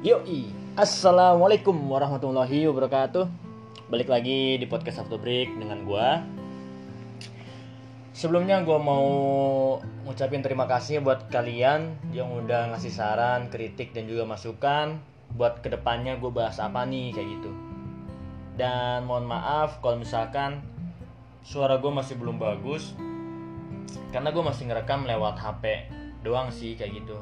Yoi, Assalamualaikum warahmatullahi wabarakatuh. Balik lagi di podcast After Break dengan gua. Sebelumnya gua mau ngucapin terima kasih buat kalian yang udah ngasih saran, kritik, dan juga masukan Buat ke depannya gue bahas apa nih kayak gitu. Dan mohon maaf kalau misalkan suara gue masih belum bagus Karena gue masih ngerekam lewat HP doang sih kayak gitu.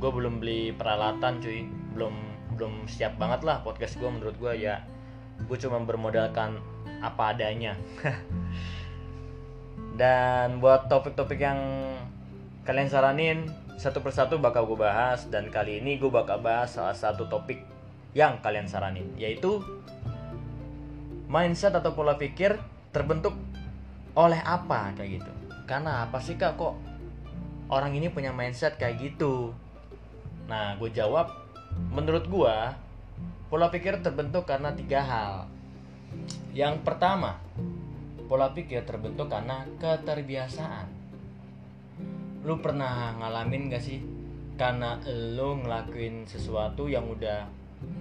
Gue belum beli peralatan cuy belum belum siap banget lah podcast gue menurut gue ya. Gue cuma bermodalkan apa adanya. Dan buat topik-topik yang kalian saranin satu persatu bakal gue bahas. Dan kali ini gue bakal bahas salah satu topik yang kalian saranin yaitu mindset atau pola pikir terbentuk oleh apa kayak gitu. Karena apa sih kak? Kok orang ini punya mindset kayak gitu? Nah, gue jawab, menurut gue, pola pikir terbentuk karena tiga hal. Yang pertama, pola pikir terbentuk karena keterbiasaan. Lu pernah ngalamin gak sih? Karena lu ngelakuin sesuatu yang udah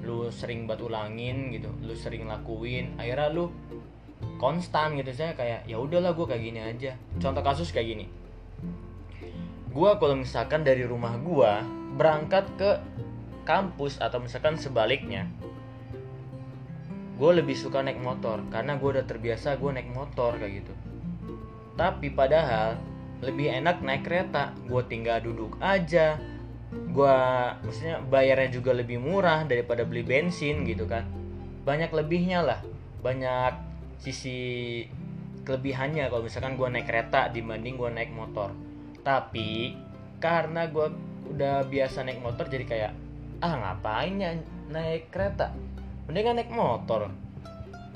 lu sering buat ulangin gitu, lu sering lakuin, akhirnya lu konstan gitu saya kayak ya udahlah gue kayak gini aja. Contoh kasus kayak gini. Gua kalau misalkan dari rumah gua berangkat ke kampus atau misalkan sebaliknya gue lebih suka naik motor karena gue udah terbiasa gue naik motor kayak gitu. Tapi padahal lebih enak naik kereta gue tinggal duduk aja. Gue maksudnya bayarnya juga lebih murah daripada beli bensin gitu kan. Banyak lebihnya lah. Banyak sisi kelebihannya kalau misalkan gue naik kereta dibanding gue naik motor. Tapi karena gue udah biasa naik motor jadi kayak ah ngapain ya naik kereta? Mendingan naik motor.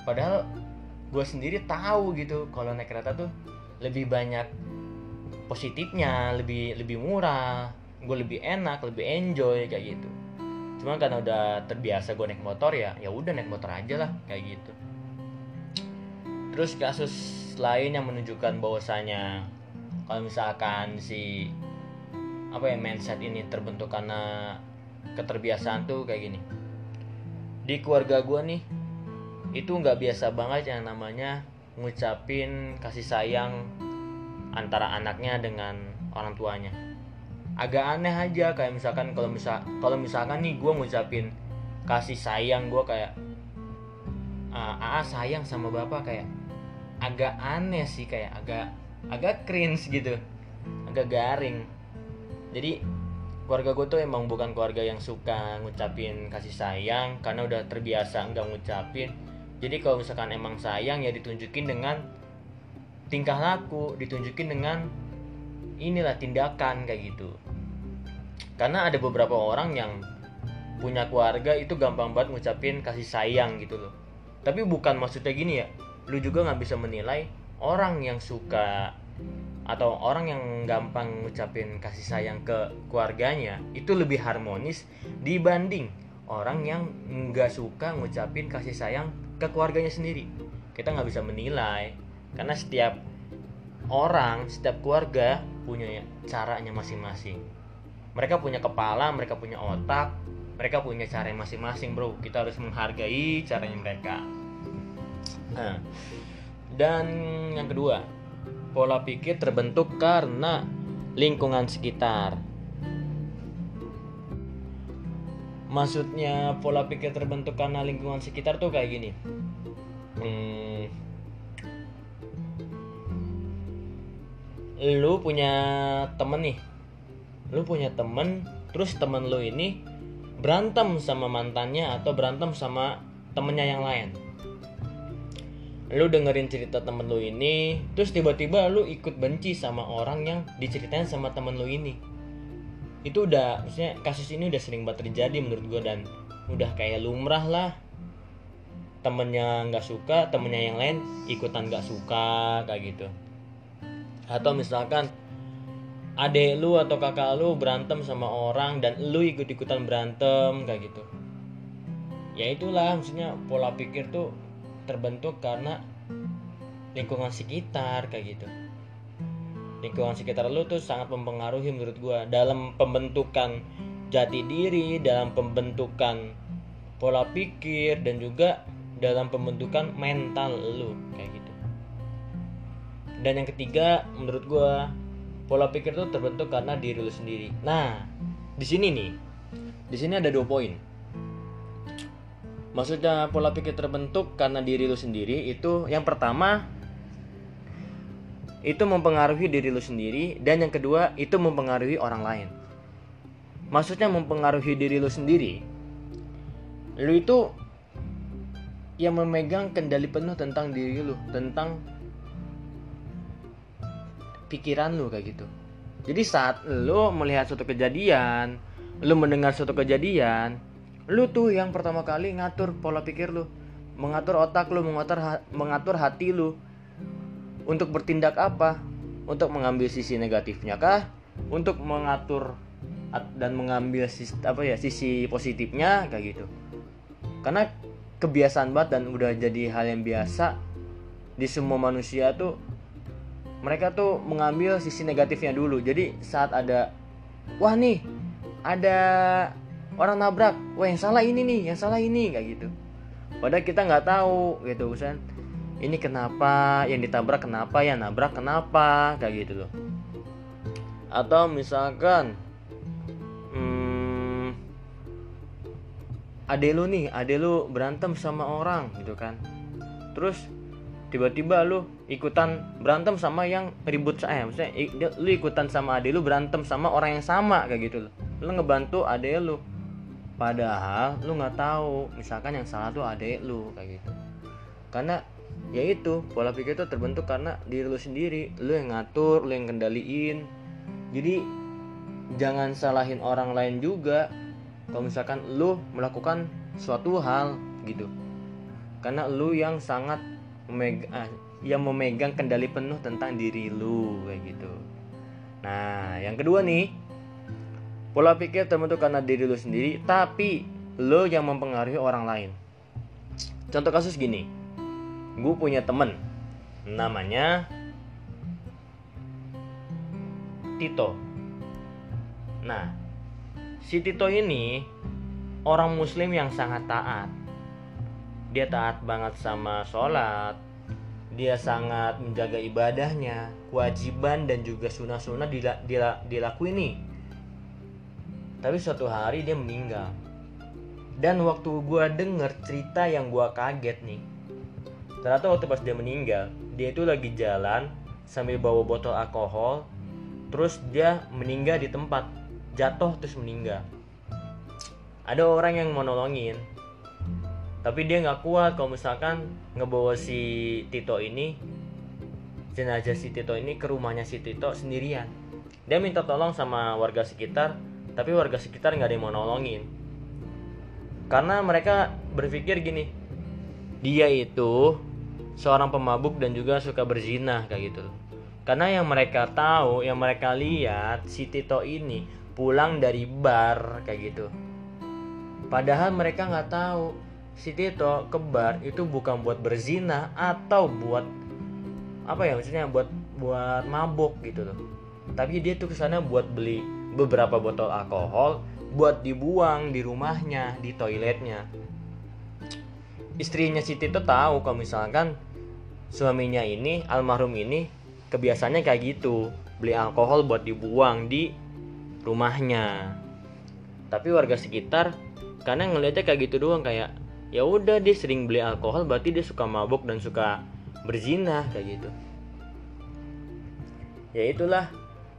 Padahal gue sendiri tahu gitu kalau naik kereta tuh lebih banyak positifnya lebih lebih murah gue lebih enak lebih enjoy kayak gitu. Cuma karena udah terbiasa gue naik motor ya ya udah naik motor aja lah kayak gitu. Terus kasus lain yang menunjukkan bahwasanya kalau misalkan si apa ya mindset ini terbentuk karena keterbiasaan tuh kayak gini. Di keluarga gue nih itu nggak biasa banget yang namanya ngucapin kasih sayang antara anaknya dengan orang tuanya. Agak aneh aja kayak misalkan kalau misal kalau misalkan nih gue ngucapin kasih sayang gue kayak ah sayang sama bapak kayak agak aneh sih kayak agak agak cringe gitu agak garing. Jadi keluarga gue tuh emang bukan keluarga yang suka ngucapin kasih sayang karena udah terbiasa nggak ngucapin. Jadi kalau misalkan emang sayang ya ditunjukin dengan tingkah laku ditunjukin dengan inilah tindakan kayak gitu. Karena ada beberapa orang yang punya keluarga itu gampang banget ngucapin kasih sayang gitu loh. Tapi bukan maksudnya gini ya lu juga nggak bisa menilai orang yang suka atau orang yang gampang ngucapin kasih sayang ke keluarganya itu lebih harmonis dibanding orang yang nggak suka ngucapin kasih sayang ke keluarganya sendiri. Kita nggak bisa menilai karena setiap orang setiap keluarga punya caranya masing-masing. Mereka punya kepala mereka punya otak mereka punya cara masing-masing bro. Kita harus menghargai caranya mereka. Nah, dan yang kedua pola pikir terbentuk karena lingkungan sekitar. Maksudnya pola pikir terbentuk karena lingkungan sekitar tuh kayak gini. Hmm, lu punya temen nih, lu punya temen, terus temen lu ini berantem sama mantannya atau berantem sama temennya yang lain lu dengerin cerita temen lu ini terus tiba-tiba lu ikut benci sama orang yang diceritain sama temen lu ini. Itu udah maksudnya kasus ini udah sering banget terjadi menurut gue dan udah kayak lumrah lah. Temennya nggak suka temennya yang lain ikutan nggak suka kayak gitu. Atau misalkan adek lu atau kakak lu berantem sama orang dan lu ikut-ikutan berantem kayak gitu. Ya itulah maksudnya pola pikir tuh terbentuk karena lingkungan sekitar kayak gitu. Lingkungan sekitar lu tuh sangat mempengaruhi menurut gue dalam pembentukan jati diri dalam pembentukan pola pikir dan juga dalam pembentukan mental lu kayak gitu. Dan yang ketiga menurut gue pola pikir itu terbentuk karena diri lu sendiri. Nah di sini nih di sini ada dua poin maksudnya pola pikir terbentuk karena diri lu sendiri itu yang pertama itu mempengaruhi diri lu sendiri dan yang kedua itu mempengaruhi orang lain. Maksudnya mempengaruhi diri lu sendiri. Lu itu yang memegang kendali penuh tentang diri lu tentang pikiran lu kayak gitu. Jadi saat lu melihat suatu kejadian lu mendengar suatu kejadian lu tuh yang pertama kali ngatur pola pikir lu mengatur otak lu mengatur mengatur hati lu. Untuk bertindak apa? Untuk mengambil sisi negatifnya kah? Untuk mengatur dan mengambil sisi apa ya sisi positifnya kayak gitu. Karena kebiasaan banget dan udah jadi hal yang biasa di semua manusia tuh mereka tuh mengambil sisi negatifnya dulu. Jadi saat ada wah nih ada orang nabrak wah yang salah ini nih yang salah ini kayak gitu. Padahal kita nggak tahu gitu kan ini kenapa? Yang ditabrak kenapa? Yang nabrak kenapa? Kayak gitu loh. Atau misalkan ade lu nih ade lu berantem sama orang gitu kan. Terus tiba-tiba lu ikutan berantem sama yang ribut saya maksudnya lu ikutan sama ade lu berantem sama orang yang sama kayak gitu loh. Lu ngebantu ade lu padahal lu nggak tahu misalkan yang salah tuh ade lu kayak gitu. Karena ya itu pola pikir itu terbentuk karena diri lu sendiri. Lu yang ngatur lu yang kendaliin. Jadi jangan salahin orang lain juga kalau misalkan lu melakukan suatu hal gitu. Karena lu yang sangat memegang, ah, yang memegang kendali penuh tentang diri lu kayak gitu. Nah yang kedua nih pola pikir terbentuk karena diri lu sendiri tapi lu yang mempengaruhi orang lain. Contoh kasus gini. Gue punya temen. Namanya Tito. Nah si Tito ini orang muslim yang sangat taat. Dia taat banget sama sholat. Dia sangat menjaga ibadahnya kewajiban dan juga sunnah-sunnah dila, dila, dilakuin nih tapi suatu hari dia meninggal. Dan waktu gue denger cerita yang gue kaget nih ternyata waktu pas dia meninggal dia itu lagi jalan sambil bawa botol alkohol terus dia meninggal di tempat jatuh terus meninggal. Ada orang yang mau nolongin tapi dia nggak kuat. Kalau misalkan ngebawa si Tito ini jenazah si Tito ini ke rumahnya si Tito sendirian. Dia minta tolong sama warga sekitar tapi warga sekitar nggak ada yang mau nolongin. Karena mereka berpikir gini dia itu seorang pemabuk dan juga suka berzina kayak gitu. Karena yang mereka tahu yang mereka lihat si Tito ini pulang dari bar kayak gitu. Padahal mereka nggak tahu si Tito ke bar itu bukan buat berzina atau buat apa ya maksudnya buat buat mabuk gitu loh. Tapi dia tuh ke sana buat beli beberapa botol alkohol buat dibuang di rumahnya di toiletnya. Istrinya si Tito tahu kalau misalkan suaminya ini almarhum ini kebiasaannya kayak gitu. Beli alkohol buat dibuang di rumahnya. Tapi warga sekitar karena ngelihatnya kayak gitu doang kayak ya udah dia sering beli alkohol berarti dia suka mabuk dan suka berzina kayak gitu. Ya itulah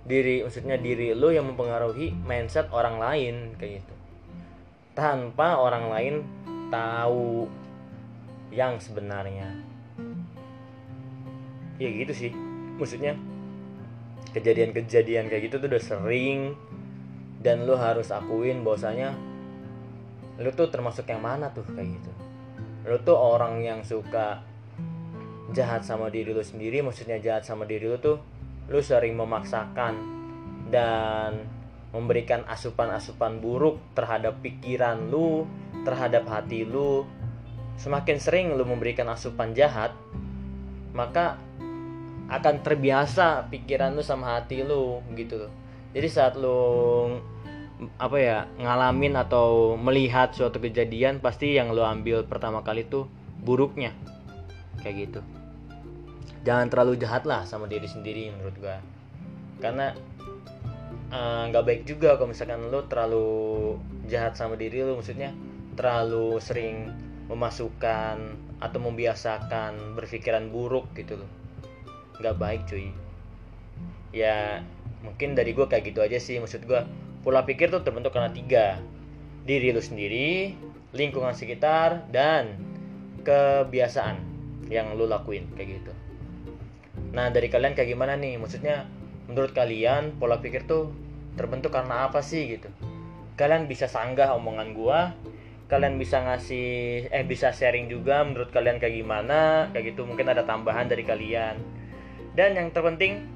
diri maksudnya diri lo yang mempengaruhi mindset orang lain kayak gitu. Tanpa orang lain tahu yang sebenarnya. Ya gitu sih maksudnya kejadian-kejadian kayak gitu tuh udah sering dan lu harus akuin bahwasanya lu tuh termasuk yang mana tuh kayak gitu. Lu tuh orang yang suka jahat sama diri lu sendiri maksudnya jahat sama diri lu tuh lu sering memaksakan dan memberikan asupan-asupan buruk terhadap pikiran lu terhadap hati lu. Semakin sering lu memberikan asupan jahat maka akan terbiasa pikiran lu sama hati lu gitu. Jadi saat lu apa ya ngalamin atau melihat suatu kejadian pasti yang lo ambil pertama kali tuh buruknya. Kayak gitu jangan terlalu jahat lah sama diri sendiri menurut gua karena eh, nggak uh, baik juga kalau misalkan lo terlalu jahat sama diri lo maksudnya terlalu sering memasukkan atau membiasakan berpikiran buruk gitu loh nggak baik cuy ya mungkin dari gue kayak gitu aja sih maksud gue Pola pikir tuh terbentuk karena tiga. Diri lu sendiri, lingkungan sekitar, dan kebiasaan yang lu lakuin kayak gitu. Nah dari kalian kayak gimana nih? Maksudnya menurut kalian pola pikir tuh terbentuk karena apa sih gitu? Kalian bisa sanggah omongan gua, kalian bisa ngasih eh bisa sharing juga menurut kalian kayak gimana kayak gitu. Mungkin ada tambahan dari kalian. Dan yang terpenting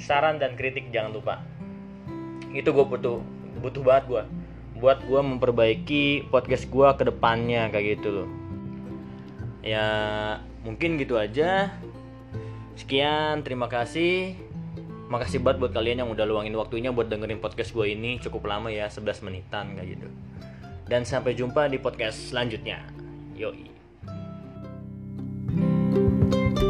saran dan kritik jangan lupa. Itu gue butuh butuh banget gue buat gue memperbaiki podcast gue ke depannya kayak gitu loh. Ya mungkin gitu aja Sekian, terima kasih. Makasih banget buat kalian yang udah luangin waktunya buat dengerin podcast gue ini cukup lama ya, 11 menitan kayak gitu. Dan sampai jumpa di podcast selanjutnya. Yoi. thank you